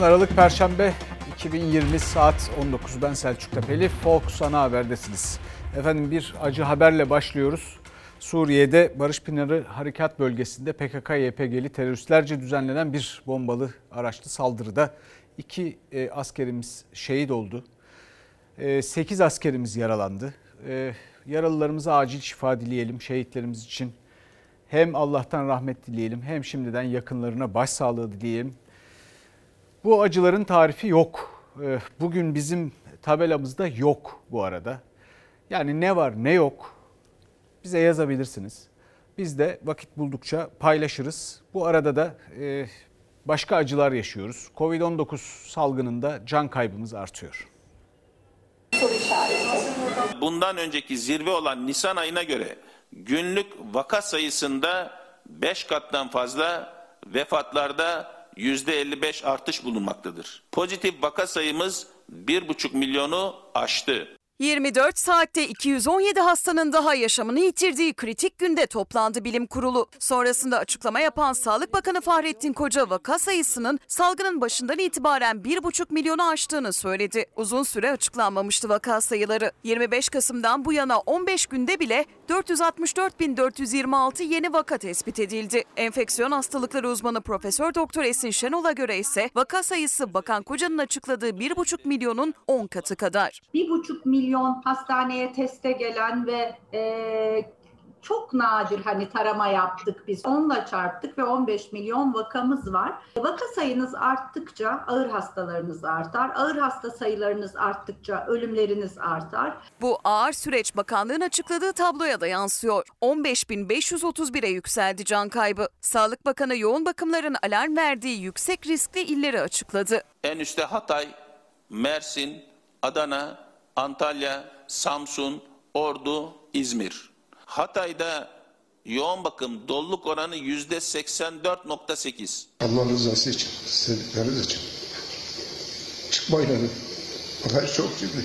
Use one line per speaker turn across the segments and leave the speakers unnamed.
10 Aralık Perşembe 2020 saat 19 ben Selçuk Tepeli Fox Ana Haber'desiniz. Efendim bir acı haberle başlıyoruz. Suriye'de Barış Pınarı Harekat Bölgesi'nde PKK-YPG'li teröristlerce düzenlenen bir bombalı araçlı saldırıda iki e, askerimiz şehit oldu. E, 8 askerimiz yaralandı. E, yaralılarımıza acil şifa dileyelim şehitlerimiz için. Hem Allah'tan rahmet dileyelim hem şimdiden yakınlarına başsağlığı dileyelim. Bu acıların tarifi yok. Ee, bugün bizim tabelamızda yok bu arada. Yani ne var ne yok bize yazabilirsiniz. Biz de vakit buldukça paylaşırız. Bu arada da e, başka acılar yaşıyoruz. Covid-19 salgınında can kaybımız artıyor.
Bundan önceki zirve olan Nisan ayına göre günlük vaka sayısında 5 kattan fazla vefatlarda %55 artış bulunmaktadır. Pozitif vaka sayımız 1,5 milyonu aştı.
24 saatte 217 hastanın daha yaşamını yitirdiği kritik günde toplandı bilim kurulu. Sonrasında açıklama yapan Sağlık Bakanı Fahrettin Koca vaka sayısının salgının başından itibaren 1,5 milyonu aştığını söyledi. Uzun süre açıklanmamıştı vaka sayıları. 25 Kasım'dan bu yana 15 günde bile 464.426 yeni vaka tespit edildi. Enfeksiyon hastalıkları uzmanı Profesör Doktor Esin Şenol'a göre ise vaka sayısı Bakan Koca'nın açıkladığı 1,5 milyonun 10 katı kadar.
1,5 milyon hastaneye teste gelen ve e, çok nadir hani tarama yaptık biz. Onunla çarptık ve 15 milyon vakamız var. Vaka sayınız arttıkça ağır hastalarınız artar. Ağır hasta sayılarınız arttıkça ölümleriniz artar.
Bu ağır süreç bakanlığın açıkladığı tabloya da yansıyor. 15.531'e yükseldi can kaybı. Sağlık Bakanı yoğun bakımların alarm verdiği yüksek riskli illeri açıkladı.
En üstte Hatay, Mersin, Adana, Antalya, Samsun, Ordu, İzmir. Hatay'da yoğun bakım doluluk oranı yüzde 84.8.
Allah rızası için, sevdikleriniz için. Çıkmayın hani. Olay çok ciddi.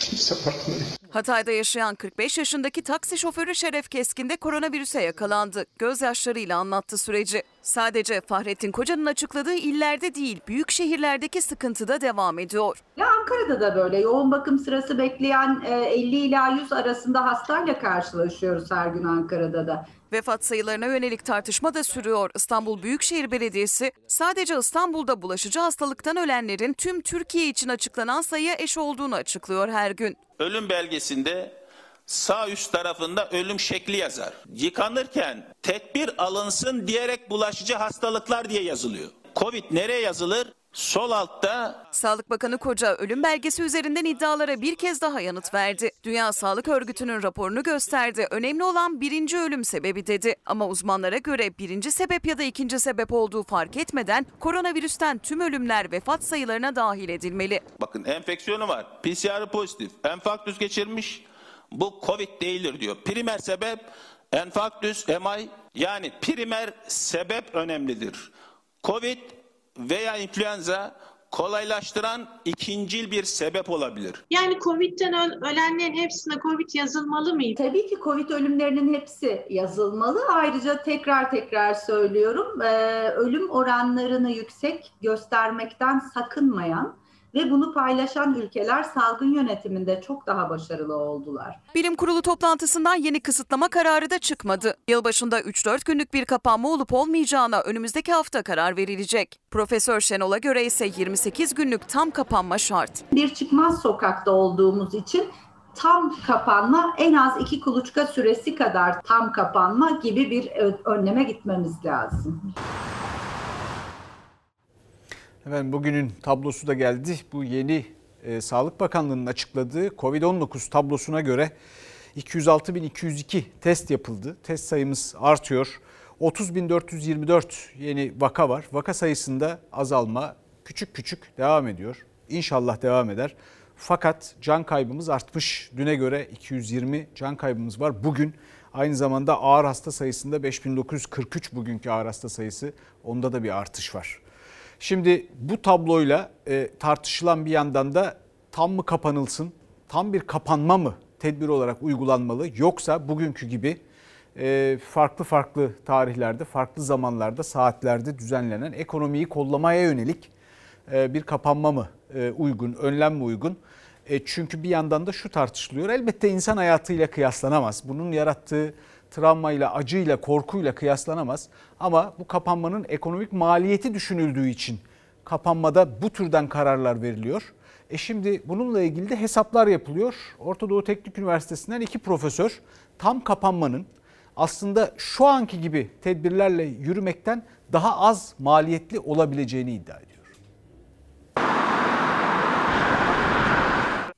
Kimse farkında değil.
Hatay'da yaşayan 45 yaşındaki taksi şoförü Şeref Keskin de koronavirüse yakalandı. Gözyaşlarıyla anlattı süreci. Sadece Fahrettin Koca'nın açıkladığı illerde değil, büyük şehirlerdeki sıkıntı da devam ediyor.
Ya Ankara'da da böyle yoğun bakım sırası bekleyen e, 50 ila 100 arasında hastayla karşılaşıyoruz her gün Ankara'da da.
Vefat sayılarına yönelik tartışma da sürüyor. İstanbul Büyükşehir Belediyesi sadece İstanbul'da bulaşıcı hastalıktan ölenlerin tüm Türkiye için açıklanan sayıya eş olduğunu açıklıyor her gün.
Ölüm belgesinde sağ üst tarafında ölüm şekli yazar. Yıkanırken tedbir alınsın diyerek bulaşıcı hastalıklar diye yazılıyor. Covid nereye yazılır? Sol altta
Sağlık Bakanı Koca ölüm belgesi üzerinden iddialara bir kez daha yanıt verdi. Dünya Sağlık Örgütü'nün raporunu gösterdi. Önemli olan birinci ölüm sebebi dedi. Ama uzmanlara göre birinci sebep ya da ikinci sebep olduğu fark etmeden koronavirüsten tüm ölümler vefat sayılarına dahil edilmeli.
bakın enfeksiyonu var. PCR pozitif. Enfarktüs geçirmiş. Bu Covid değildir diyor. Primer sebep enfarktüs, MI yani primer sebep önemlidir. Covid veya influenza kolaylaştıran ikincil bir sebep olabilir.
Yani Covid'den ölenlerin hepsine Covid yazılmalı mıydı?
Tabii ki Covid ölümlerinin hepsi yazılmalı. Ayrıca tekrar tekrar söylüyorum, ölüm oranlarını yüksek göstermekten sakınmayan ve bunu paylaşan ülkeler salgın yönetiminde çok daha başarılı oldular.
Bilim kurulu toplantısından yeni kısıtlama kararı da çıkmadı. Yılbaşında 3-4 günlük bir kapanma olup olmayacağına önümüzdeki hafta karar verilecek. Profesör Şenol'a göre ise 28 günlük tam kapanma şart.
Bir çıkmaz sokakta olduğumuz için tam kapanma en az iki kuluçka süresi kadar tam kapanma gibi bir önleme gitmemiz lazım.
Efendim bugünün tablosu da geldi. Bu yeni e, Sağlık Bakanlığı'nın açıkladığı Covid-19 tablosuna göre 206.202 test yapıldı. Test sayımız artıyor. 30.424 yeni vaka var. Vaka sayısında azalma küçük küçük devam ediyor. İnşallah devam eder. Fakat can kaybımız artmış. Düne göre 220 can kaybımız var. Bugün aynı zamanda ağır hasta sayısında 5943 bugünkü ağır hasta sayısı. Onda da bir artış var. Şimdi bu tabloyla e, tartışılan bir yandan da tam mı kapanılsın, tam bir kapanma mı tedbir olarak uygulanmalı yoksa bugünkü gibi e, farklı farklı tarihlerde, farklı zamanlarda, saatlerde düzenlenen ekonomiyi kollamaya yönelik e, bir kapanma mı e, uygun, önlem mi uygun? Çünkü bir yandan da şu tartışılıyor. Elbette insan hayatıyla kıyaslanamaz. Bunun yarattığı travmayla, acıyla, korkuyla kıyaslanamaz. Ama bu kapanmanın ekonomik maliyeti düşünüldüğü için kapanmada bu türden kararlar veriliyor. E şimdi bununla ilgili de hesaplar yapılıyor. Orta Doğu Teknik Üniversitesi'nden iki profesör tam kapanmanın aslında şu anki gibi tedbirlerle yürümekten daha az maliyetli olabileceğini iddia ediyor.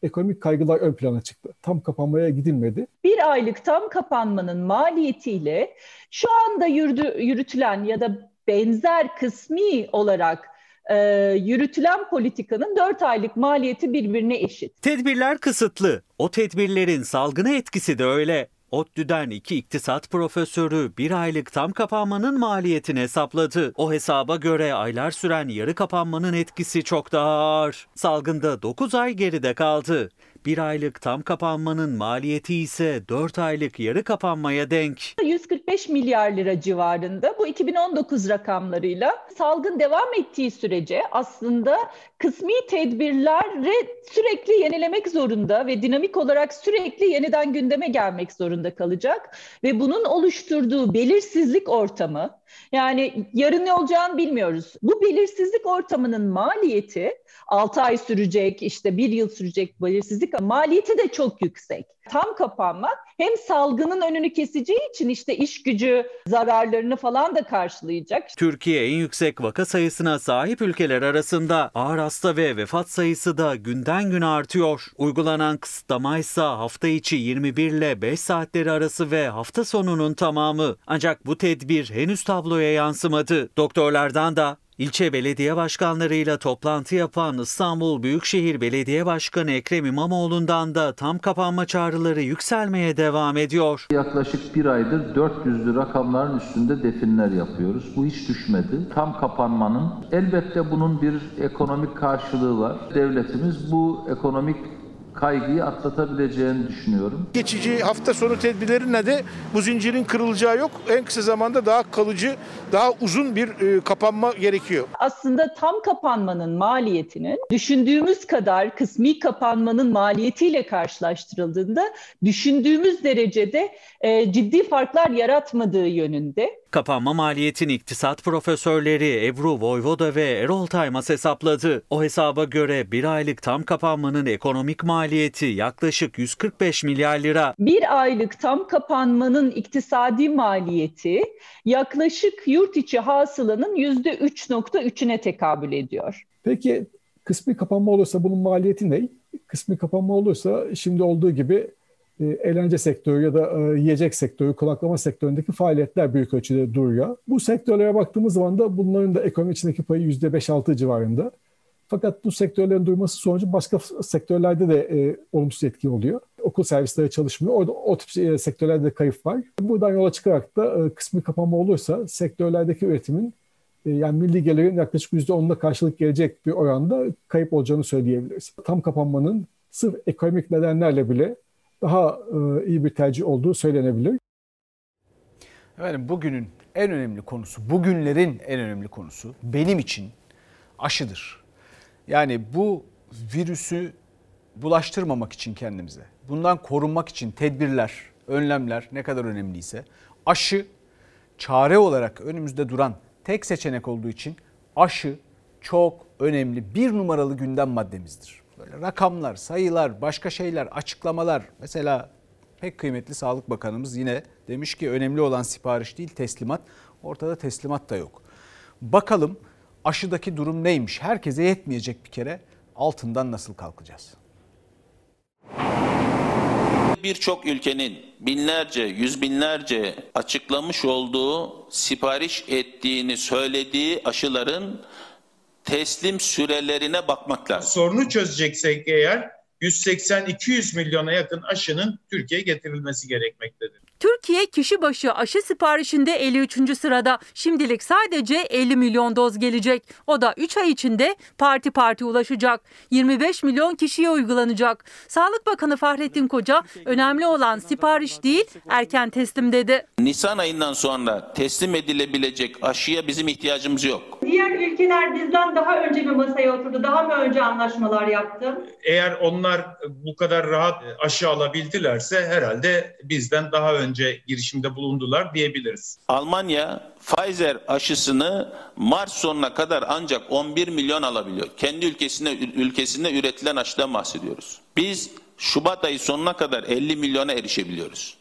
Ekonomik kaygılar ön plana çıktı. Tam kapanmaya gidilmedi.
Bir aylık tam kapanmanın maliyetiyle şu anda yürüdü, yürütülen ya da benzer kısmi olarak e, yürütülen politikanın 4 aylık maliyeti birbirine eşit.
Tedbirler kısıtlı. O tedbirlerin salgına etkisi de öyle. ODTÜ'den iki iktisat profesörü bir aylık tam kapanmanın maliyetini hesapladı. O hesaba göre aylar süren yarı kapanmanın etkisi çok daha ağır. Salgında 9 ay geride kaldı. Bir aylık tam kapanmanın maliyeti ise 4 aylık yarı kapanmaya denk.
145 milyar lira civarında bu 2019 rakamlarıyla salgın devam ettiği sürece aslında kısmi tedbirleri sürekli yenilemek zorunda ve dinamik olarak sürekli yeniden gündeme gelmek zorunda kalacak ve bunun oluşturduğu belirsizlik ortamı yani yarın ne olacağını bilmiyoruz. Bu belirsizlik ortamının maliyeti 6 ay sürecek, işte 1 yıl sürecek belirsizlik maliyeti de çok yüksek. Tam kapanmak hem salgının önünü keseceği için işte iş gücü zararlarını falan da karşılayacak.
Türkiye en yüksek vaka sayısına sahip ülkeler arasında ağır hasta ve vefat sayısı da günden güne artıyor. Uygulanan kısıtlama ise hafta içi 21 ile 5 saatleri arası ve hafta sonunun tamamı. Ancak bu tedbir henüz tabloya yansımadı. Doktorlardan da İlçe belediye başkanlarıyla toplantı yapan İstanbul Büyükşehir Belediye Başkanı Ekrem İmamoğlu'ndan da tam kapanma çağrıları yükselmeye devam ediyor.
Yaklaşık bir aydır 400'lü rakamların üstünde definler yapıyoruz. Bu hiç düşmedi. Tam kapanmanın elbette bunun bir ekonomik karşılığı var. Devletimiz bu ekonomik kaygıyı atlatabileceğini düşünüyorum.
Geçici hafta sonu tedbirlerine de bu zincirin kırılacağı yok. En kısa zamanda daha kalıcı, daha uzun bir e, kapanma gerekiyor.
Aslında tam kapanmanın maliyetinin düşündüğümüz kadar kısmi kapanmanın maliyetiyle karşılaştırıldığında düşündüğümüz derecede e, ciddi farklar yaratmadığı yönünde.
Kapanma maliyetini iktisat profesörleri Ebru Voyvoda ve Erol Taymaz hesapladı. O hesaba göre bir aylık tam kapanmanın ekonomik maliyeti yaklaşık 145 milyar lira.
Bir aylık tam kapanmanın iktisadi maliyeti yaklaşık yurt içi hasılanın %3.3'üne tekabül ediyor.
Peki kısmi kapanma olursa bunun maliyeti ne? Kısmi kapanma olursa şimdi olduğu gibi eğlence sektörü ya da e, yiyecek sektörü, konaklama sektöründeki faaliyetler büyük ölçüde duruyor. Bu sektörlere baktığımız zaman da bunların da ekonomi içindeki payı %5-6 civarında. Fakat bu sektörlerin durması sonucu başka sektörlerde de e, olumsuz etki oluyor. Okul servisleri çalışmıyor. Orada o tip e, sektörlerde de kayıp var. Buradan yola çıkarak da e, kısmi kapanma olursa sektörlerdeki üretimin e, yani milli gelirin yaklaşık %10'una karşılık gelecek bir oranda kayıp olacağını söyleyebiliriz. Tam kapanmanın sırf ekonomik nedenlerle bile daha e, iyi bir tercih olduğu söylenebilir.
Efendim bugünün en önemli konusu, bugünlerin en önemli konusu benim için aşıdır. Yani bu virüsü bulaştırmamak için kendimize, bundan korunmak için tedbirler, önlemler ne kadar önemliyse aşı çare olarak önümüzde duran tek seçenek olduğu için aşı çok önemli bir numaralı gündem maddemizdir böyle rakamlar, sayılar, başka şeyler, açıklamalar. Mesela pek kıymetli Sağlık Bakanımız yine demiş ki önemli olan sipariş değil teslimat. Ortada teslimat da yok. Bakalım aşıdaki durum neymiş? Herkese yetmeyecek bir kere altından nasıl kalkacağız?
Birçok ülkenin binlerce, yüz binlerce açıklamış olduğu, sipariş ettiğini söylediği aşıların teslim sürelerine bakmak lazım.
Sorunu çözeceksek eğer 180-200 milyona yakın aşının Türkiye'ye getirilmesi gerekmektedir. Türkiye kişi başı aşı siparişinde 53. sırada. Şimdilik sadece 50 milyon doz gelecek. O da 3 ay içinde parti parti ulaşacak. 25 milyon kişiye uygulanacak. Sağlık Bakanı Fahrettin Koca önemli olan sipariş değil erken teslim dedi.
Nisan ayından sonra teslim edilebilecek aşıya bizim ihtiyacımız yok.
Diğer ülkeler bizden daha önce mi masaya oturdu? Daha mı önce anlaşmalar yaptı?
Eğer onlar bu kadar rahat aşı alabildilerse herhalde bizden daha önce girişimde bulundular diyebiliriz.
Almanya Pfizer aşısını Mart sonuna kadar ancak 11 milyon alabiliyor. Kendi ülkesinde ülkesinde üretilen aşıdan bahsediyoruz. Biz Şubat ayı sonuna kadar 50 milyona erişebiliyoruz.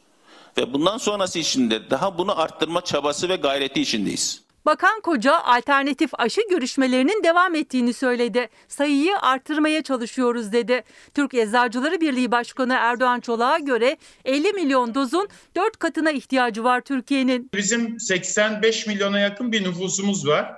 Ve bundan sonrası için de daha bunu arttırma çabası ve gayreti içindeyiz.
Bakan Koca alternatif aşı görüşmelerinin devam ettiğini söyledi. Sayıyı artırmaya çalışıyoruz dedi. Türk Eczacıları Birliği Başkanı Erdoğan Çolak'a göre 50 milyon dozun 4 katına ihtiyacı var Türkiye'nin.
Bizim 85 milyona yakın bir nüfusumuz var.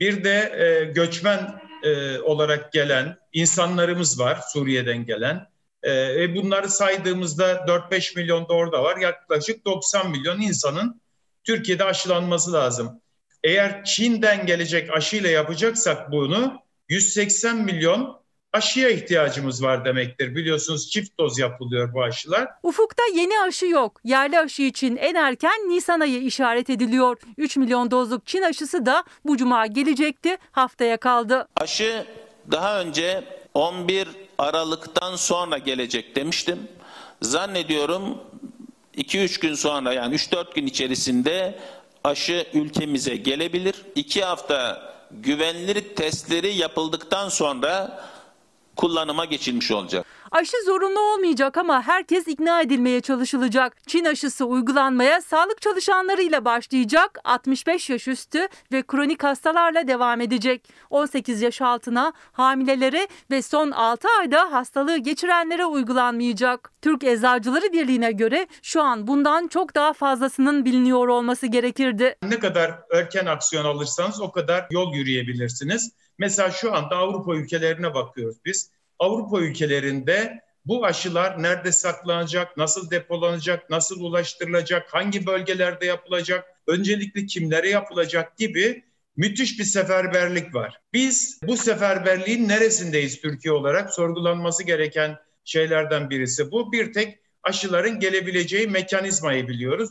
Bir de e, göçmen e, olarak gelen insanlarımız var Suriye'den gelen. E, bunları saydığımızda 4-5 milyon da orada var. Yaklaşık 90 milyon insanın Türkiye'de aşılanması lazım. Eğer Çin'den gelecek aşıyla yapacaksak bunu 180 milyon aşıya ihtiyacımız var demektir. Biliyorsunuz çift doz yapılıyor bu aşılar.
Ufukta yeni aşı yok. Yerli aşı için en erken Nisan ayı işaret ediliyor. 3 milyon dozluk Çin aşısı da bu cuma gelecekti. Haftaya kaldı.
Aşı daha önce 11 Aralık'tan sonra gelecek demiştim. Zannediyorum 2-3 gün sonra yani 3-4 gün içerisinde aşı ülkemize gelebilir. 2 hafta güvenilir testleri yapıldıktan sonra kullanıma geçilmiş olacak.
Aşı zorunlu olmayacak ama herkes ikna edilmeye çalışılacak. Çin aşısı uygulanmaya sağlık çalışanlarıyla başlayacak. 65 yaş üstü ve kronik hastalarla devam edecek. 18 yaş altına, hamilelere ve son 6 ayda hastalığı geçirenlere uygulanmayacak. Türk Eczacıları Birliği'ne göre şu an bundan çok daha fazlasının biliniyor olması gerekirdi.
Ne kadar erken aksiyon alırsanız o kadar yol yürüyebilirsiniz. Mesela şu anda Avrupa ülkelerine bakıyoruz biz. Avrupa ülkelerinde bu aşılar nerede saklanacak, nasıl depolanacak, nasıl ulaştırılacak, hangi bölgelerde yapılacak, öncelikle kimlere yapılacak gibi müthiş bir seferberlik var. Biz bu seferberliğin neresindeyiz Türkiye olarak sorgulanması gereken şeylerden birisi bu. Bir tek aşıların gelebileceği mekanizmayı biliyoruz.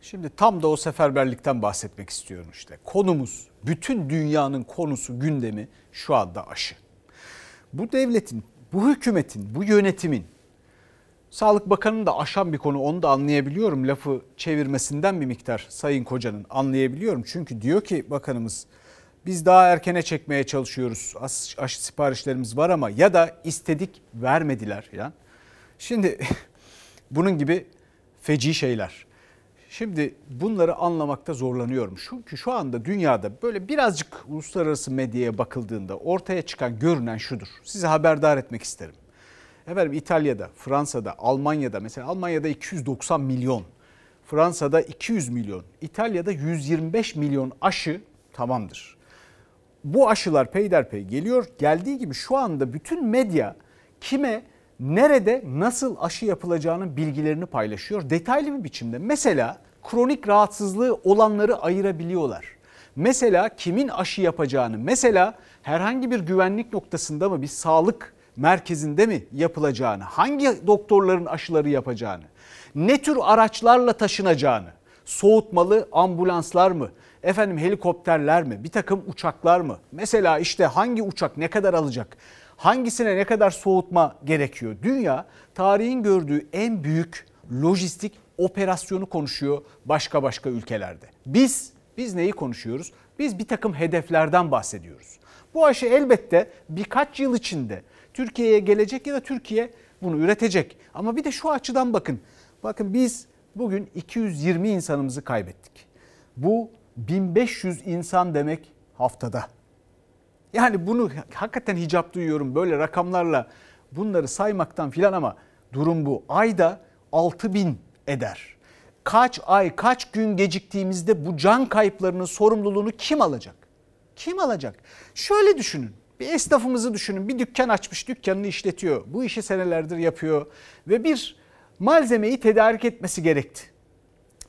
Şimdi tam da o seferberlikten bahsetmek istiyorum işte. Konumuz, bütün dünyanın konusu, gündemi şu anda aşı. Bu devletin, bu hükümetin, bu yönetimin Sağlık Bakanı'nın da aşan bir konu onu da anlayabiliyorum. Lafı çevirmesinden bir miktar Sayın Koca'nın anlayabiliyorum. Çünkü diyor ki bakanımız biz daha erkene çekmeye çalışıyoruz. Aşı siparişlerimiz var ama ya da istedik vermediler. Yani. Şimdi bunun gibi feci şeyler. Şimdi bunları anlamakta zorlanıyorum. Çünkü şu anda dünyada böyle birazcık uluslararası medyaya bakıldığında ortaya çıkan görünen şudur. Size haberdar etmek isterim. Efendim İtalya'da, Fransa'da, Almanya'da mesela Almanya'da 290 milyon, Fransa'da 200 milyon, İtalya'da 125 milyon aşı tamamdır. Bu aşılar peyderpey geliyor. Geldiği gibi şu anda bütün medya kime nerede nasıl aşı yapılacağının bilgilerini paylaşıyor detaylı bir biçimde. Mesela kronik rahatsızlığı olanları ayırabiliyorlar. Mesela kimin aşı yapacağını, mesela herhangi bir güvenlik noktasında mı bir sağlık merkezinde mi yapılacağını, hangi doktorların aşıları yapacağını, ne tür araçlarla taşınacağını, soğutmalı ambulanslar mı, efendim helikopterler mi, bir takım uçaklar mı? Mesela işte hangi uçak ne kadar alacak? hangisine ne kadar soğutma gerekiyor? Dünya tarihin gördüğü en büyük lojistik operasyonu konuşuyor başka başka ülkelerde. Biz biz neyi konuşuyoruz? Biz bir takım hedeflerden bahsediyoruz. Bu aşı elbette birkaç yıl içinde Türkiye'ye gelecek ya da Türkiye bunu üretecek. Ama bir de şu açıdan bakın. Bakın biz bugün 220 insanımızı kaybettik. Bu 1500 insan demek haftada. Yani bunu hakikaten hicap duyuyorum böyle rakamlarla bunları saymaktan filan ama durum bu. Ayda 6 bin eder. Kaç ay, kaç gün geciktiğimizde bu can kayıplarının sorumluluğunu kim alacak? Kim alacak? Şöyle düşünün. Bir esnafımızı düşünün. Bir dükkan açmış, dükkanını işletiyor. Bu işi senelerdir yapıyor ve bir malzemeyi tedarik etmesi gerekti.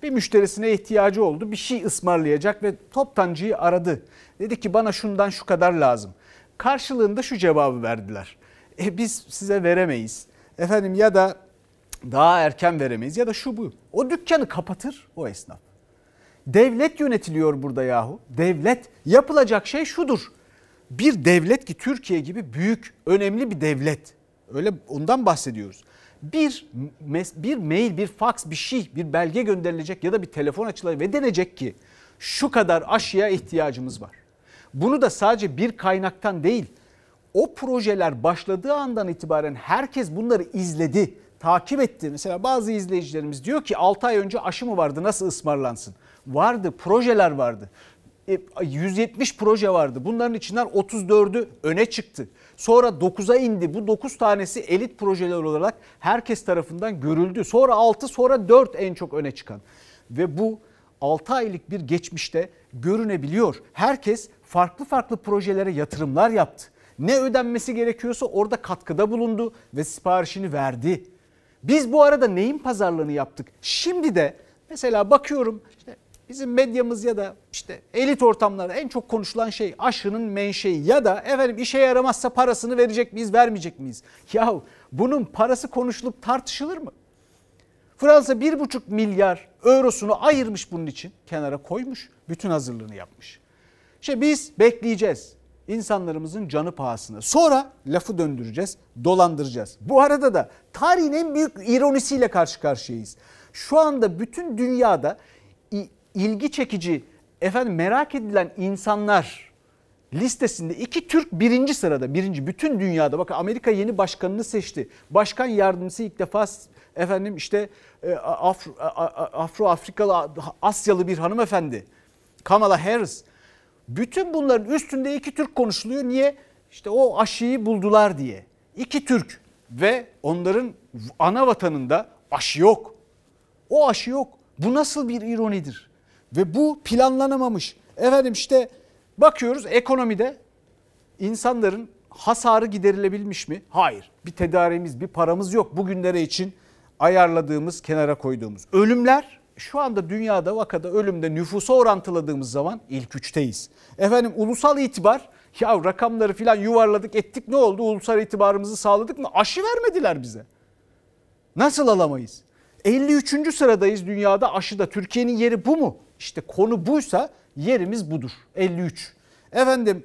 Bir müşterisine ihtiyacı oldu. Bir şey ısmarlayacak ve toptancıyı aradı. Dedi ki bana şundan şu kadar lazım. Karşılığında şu cevabı verdiler. E biz size veremeyiz. Efendim ya da daha erken veremeyiz ya da şu bu. O dükkanı kapatır o esnaf. Devlet yönetiliyor burada yahu. Devlet yapılacak şey şudur. Bir devlet ki Türkiye gibi büyük, önemli bir devlet. Öyle ondan bahsediyoruz. Bir bir mail, bir fax, bir şey, bir belge gönderilecek ya da bir telefon açılacak ve denecek ki şu kadar aşıya ihtiyacımız var. Bunu da sadece bir kaynaktan değil, o projeler başladığı andan itibaren herkes bunları izledi, takip etti. Mesela bazı izleyicilerimiz diyor ki 6 ay önce aşı mı vardı nasıl ısmarlansın? Vardı, projeler vardı. 170 e, proje vardı. Bunların içinden 34'ü öne çıktı. Sonra 9'a indi. Bu 9 tanesi elit projeler olarak herkes tarafından görüldü. Sonra 6, sonra 4 en çok öne çıkan. Ve bu 6 aylık bir geçmişte görünebiliyor. Herkes farklı farklı projelere yatırımlar yaptı. Ne ödenmesi gerekiyorsa orada katkıda bulundu ve siparişini verdi. Biz bu arada neyin pazarlığını yaptık? Şimdi de mesela bakıyorum işte bizim medyamız ya da işte elit ortamlarda en çok konuşulan şey aşının menşei ya da efendim işe yaramazsa parasını verecek miyiz vermeyecek miyiz? Yahu bunun parası konuşulup tartışılır mı? Fransa 1,5 milyar eurosunu ayırmış bunun için kenara koymuş bütün hazırlığını yapmış. İşte biz bekleyeceğiz insanlarımızın canı pahasına. Sonra lafı döndüreceğiz, dolandıracağız. Bu arada da tarihin en büyük ironisiyle karşı karşıyayız. Şu anda bütün dünyada ilgi çekici, efendim merak edilen insanlar listesinde iki Türk birinci sırada. Birinci bütün dünyada. Bakın Amerika yeni başkanını seçti. Başkan yardımcısı ilk defa efendim işte e, Afro, Afro Afrikalı Asyalı bir hanımefendi. Kamala Harris. Bütün bunların üstünde iki Türk konuşuluyor. Niye? İşte o aşıyı buldular diye. İki Türk ve onların ana vatanında aşı yok. O aşı yok. Bu nasıl bir ironidir? Ve bu planlanamamış. Efendim işte bakıyoruz ekonomide insanların hasarı giderilebilmiş mi? Hayır. Bir tedarimiz, bir paramız yok bugünlere için ayarladığımız, kenara koyduğumuz. Ölümler şu anda dünyada vakada ölümde nüfusa orantıladığımız zaman ilk üçteyiz. Efendim ulusal itibar ya rakamları filan yuvarladık ettik ne oldu? Ulusal itibarımızı sağladık mı? Aşı vermediler bize. Nasıl alamayız? 53. sıradayız dünyada aşıda. Türkiye'nin yeri bu mu? İşte konu buysa yerimiz budur. 53. Efendim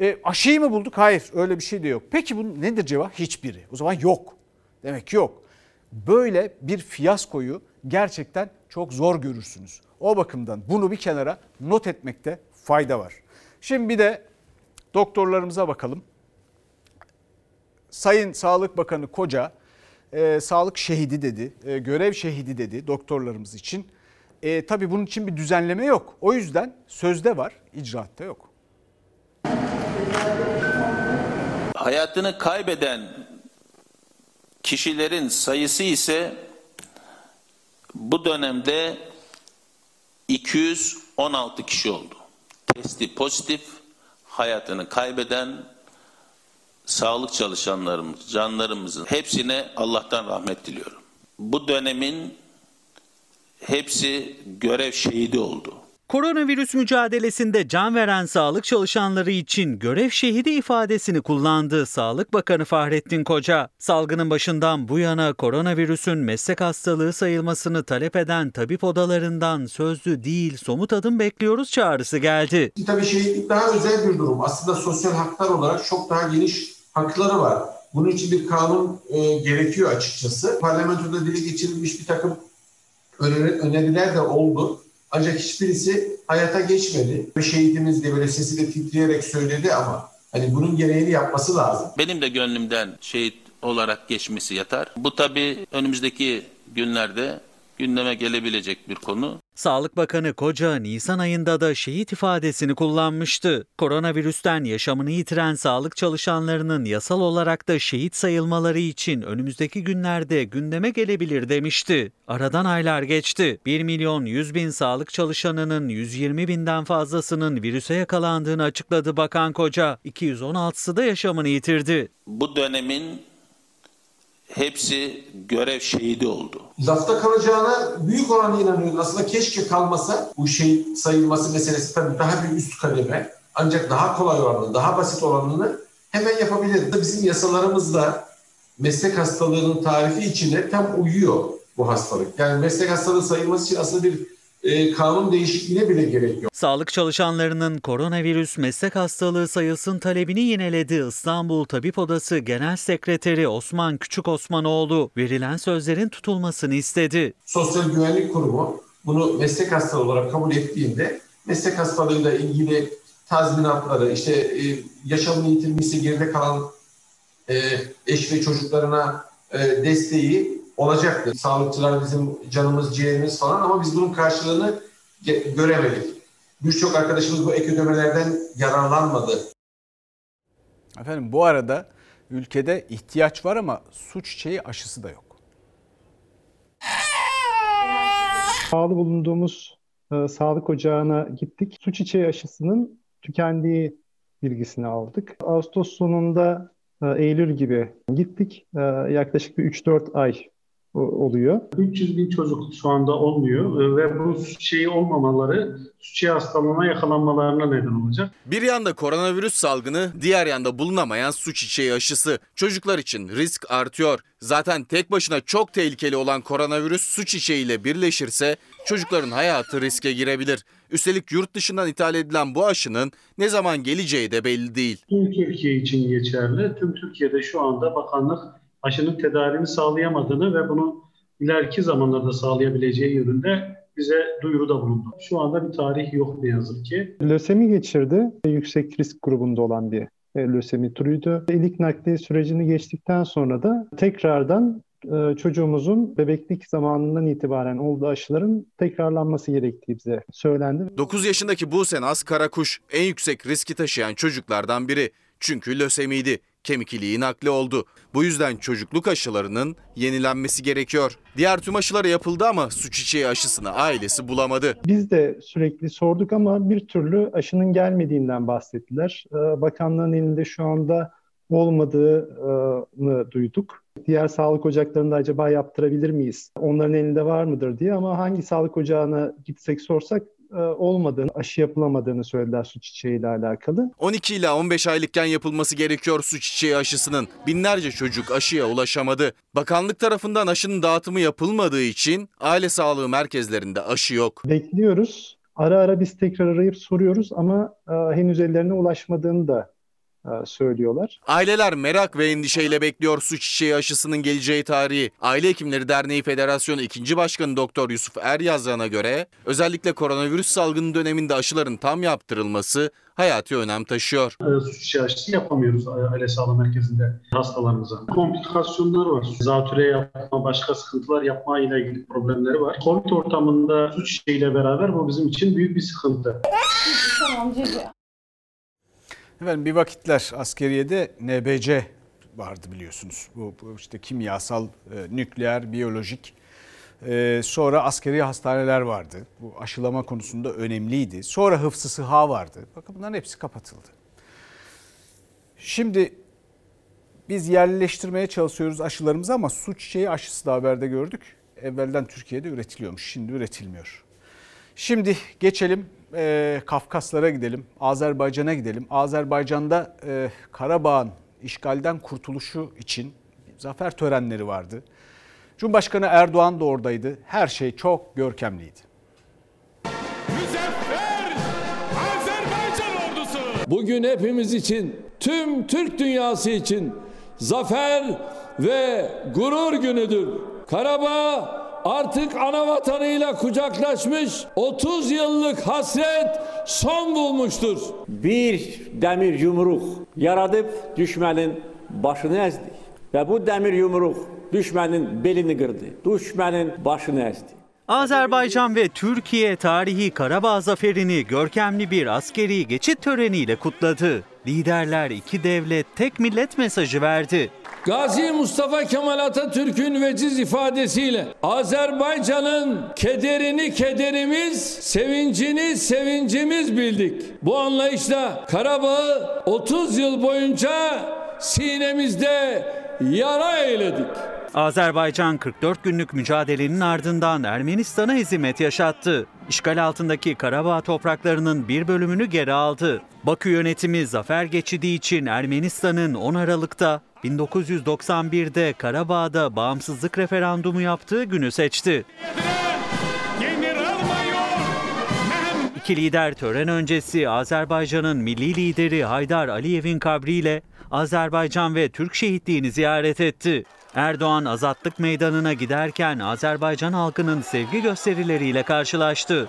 e, aşıyı mı bulduk? Hayır öyle bir şey de yok. Peki bu nedir cevap? Hiçbiri. O zaman yok. Demek ki yok. Böyle bir fiyaskoyu gerçekten çok zor görürsünüz. O bakımdan bunu bir kenara not etmekte fayda var. Şimdi bir de doktorlarımıza bakalım. Sayın Sağlık Bakanı Koca e, sağlık şehidi dedi, e, görev şehidi dedi doktorlarımız için. E, tabii bunun için bir düzenleme yok. O yüzden sözde var, icraatta yok.
Hayatını kaybeden kişilerin sayısı ise bu dönemde 216 kişi oldu. Testi pozitif, hayatını kaybeden sağlık çalışanlarımız, canlarımızın hepsine Allah'tan rahmet diliyorum. Bu dönemin hepsi görev şehidi oldu.
Koronavirüs mücadelesinde can veren sağlık çalışanları için görev şehidi ifadesini kullandı Sağlık Bakanı Fahrettin Koca. Salgının başından bu yana koronavirüsün meslek hastalığı sayılmasını talep eden tabip odalarından sözlü değil somut adım bekliyoruz çağrısı geldi.
Tabii şehitlik daha özel bir durum. Aslında sosyal haklar olarak çok daha geniş hakları var. Bunun için bir kanun e, gerekiyor açıkçası. Parlamentoda dile geçirilmiş bir takım öneriler de oldu. Ancak hiçbirisi hayata geçmedi. Şehidimiz de böyle sesi de titreyerek söyledi ama hani bunun gereğini yapması lazım.
Benim de gönlümden şehit olarak geçmesi yatar. Bu tabii önümüzdeki günlerde gündeme gelebilecek bir konu.
Sağlık Bakanı Koca Nisan ayında da şehit ifadesini kullanmıştı. Koronavirüsten yaşamını yitiren sağlık çalışanlarının yasal olarak da şehit sayılmaları için önümüzdeki günlerde gündeme gelebilir demişti. Aradan aylar geçti. 1 milyon 100 bin sağlık çalışanının 120 binden fazlasının virüse yakalandığını açıkladı Bakan Koca. 216'sı da yaşamını yitirdi.
Bu dönemin hepsi görev şehidi oldu.
Lafta kalacağına büyük oranda inanıyoruz. Aslında keşke kalmasa bu şey sayılması meselesi tabii daha bir üst kademe. Ancak daha kolay olanını, daha basit olanını hemen yapabilir. Bizim yasalarımızda meslek hastalığının tarifi içine tam uyuyor bu hastalık. Yani meslek hastalığı sayılması için aslında bir e, kanun değişikliğine bile gerek yok.
Sağlık çalışanlarının koronavirüs meslek hastalığı sayılsın talebini yineledi İstanbul Tabip Odası Genel Sekreteri Osman Küçük Osmanoğlu verilen sözlerin tutulmasını istedi.
Sosyal Güvenlik Kurumu bunu meslek hastalığı olarak kabul ettiğinde meslek hastalığıyla ilgili tazminatları, işte e, yaşamını yitirmişse geride kalan e, eş ve çocuklarına e, desteği olacaktır. Sağlıkçılar bizim canımız, ciğerimiz falan ama biz bunun karşılığını göremedik. Birçok arkadaşımız bu ek ödemelerden yararlanmadı.
Efendim bu arada ülkede ihtiyaç var ama su çiçeği aşısı da yok.
Bağlı bulunduğumuz e, sağlık ocağına gittik. Su çiçeği aşısının tükendiği bilgisini aldık. Ağustos sonunda e, Eylül gibi gittik. E, yaklaşık bir 3-4 ay oluyor.
300 bin çocuk şu anda olmuyor ve bu şeyi olmamaları suçu hastalığına yakalanmalarına neden olacak.
Bir yanda koronavirüs salgını, diğer yanda bulunamayan su çiçeği aşısı. Çocuklar için risk artıyor. Zaten tek başına çok tehlikeli olan koronavirüs su çiçeğiyle birleşirse çocukların hayatı riske girebilir. Üstelik yurt dışından ithal edilen bu aşının ne zaman geleceği de belli değil.
Tüm Türkiye için geçerli. Tüm Türkiye'de şu anda bakanlık aşının tedarini sağlayamadığını ve bunu ileriki zamanlarda sağlayabileceği yönünde bize duyuruda bulundu. Şu anda bir tarih yok ne yazık ki.
Lösemi geçirdi. Yüksek risk grubunda olan bir e, lösemi türüydü. İlik nakli sürecini geçtikten sonra da tekrardan e, çocuğumuzun bebeklik zamanından itibaren olduğu aşıların tekrarlanması gerektiği bize söylendi.
9 yaşındaki Buse Naz Karakuş en yüksek riski taşıyan çocuklardan biri. Çünkü lösemiydi kemik iliği nakli oldu. Bu yüzden çocukluk aşılarının yenilenmesi gerekiyor. Diğer tüm aşıları yapıldı ama su çiçeği aşısını ailesi bulamadı.
Biz de sürekli sorduk ama bir türlü aşının gelmediğinden bahsettiler. Ee, bakanlığın elinde şu anda olmadığını duyduk. Diğer sağlık ocaklarında acaba yaptırabilir miyiz? Onların elinde var mıdır diye ama hangi sağlık ocağına gitsek sorsak olmadığını, aşı yapılamadığını söylediler su çiçeği ile alakalı.
12 ile 15 aylıkken yapılması gerekiyor su çiçeği aşısının. Binlerce çocuk aşıya ulaşamadı. Bakanlık tarafından aşının dağıtımı yapılmadığı için aile sağlığı merkezlerinde aşı yok.
Bekliyoruz. Ara ara biz tekrar arayıp soruyoruz ama e, henüz ellerine ulaşmadığını da e, söylüyorlar.
Aileler merak ve endişeyle bekliyor su çiçeği aşısının geleceği tarihi. Aile Hekimleri Derneği Federasyonu 2. Başkanı Doktor Yusuf Er yazana göre özellikle koronavirüs salgını döneminde aşıların tam yaptırılması hayati önem taşıyor.
E, su çiçeği aşısı yapamıyoruz aile sağlığı merkezinde hastalarımıza. Komplikasyonlar var. Zatüre yapma, başka sıkıntılar yapma ile ilgili problemleri var. Covid ortamında su çiçeğiyle beraber bu bizim için büyük bir sıkıntı.
Tamam Cici. Efendim bir vakitler askeriyede NBC vardı biliyorsunuz. Bu, işte kimyasal, e, nükleer, biyolojik. E, sonra askeri hastaneler vardı. Bu aşılama konusunda önemliydi. Sonra hıfzı sıha vardı. Bakın bunların hepsi kapatıldı. Şimdi biz yerleştirmeye çalışıyoruz aşılarımızı ama su çiçeği aşısı da haberde gördük. Evvelden Türkiye'de üretiliyormuş, şimdi üretilmiyor. Şimdi geçelim e, Kafkaslara gidelim, Azerbaycan'a gidelim. Azerbaycan'da e, Karabağ'ın işgalden kurtuluşu için zafer törenleri vardı. Cumhurbaşkanı Erdoğan da oradaydı. Her şey çok görkemliydi.
Müzeffer Azerbaycan ordusu.
Bugün hepimiz için, tüm Türk dünyası için zafer ve gurur günüdür. Karabağ artık ana vatanıyla kucaklaşmış 30 yıllık hasret son bulmuştur.
Bir demir yumruk yaradıp düşmenin başını ezdi. Ve bu demir yumruk düşmenin belini kırdı. Düşmenin başını ezdi.
Azerbaycan ve Türkiye tarihi Karabağ zaferini görkemli bir askeri geçit töreniyle kutladı. Liderler iki devlet tek millet mesajı verdi.
Gazi Mustafa Kemal Atatürk'ün veciz ifadesiyle Azerbaycan'ın kederini kederimiz, sevincini sevincimiz bildik. Bu anlayışla Karabağ'ı 30 yıl boyunca sinemizde yara eyledik.
Azerbaycan 44 günlük mücadelenin ardından Ermenistan'a hizmet yaşattı. İşgal altındaki Karabağ topraklarının bir bölümünü geri aldı. Bakü yönetimi zafer geçidi için Ermenistan'ın 10 Aralık'ta 1991'de Karabağ'da bağımsızlık referandumu yaptığı günü seçti. İki lider tören öncesi Azerbaycan'ın milli lideri Haydar Aliyev'in kabriyle Azerbaycan ve Türk şehitliğini ziyaret etti. Erdoğan Azatlık Meydanı'na giderken Azerbaycan halkının sevgi gösterileriyle karşılaştı.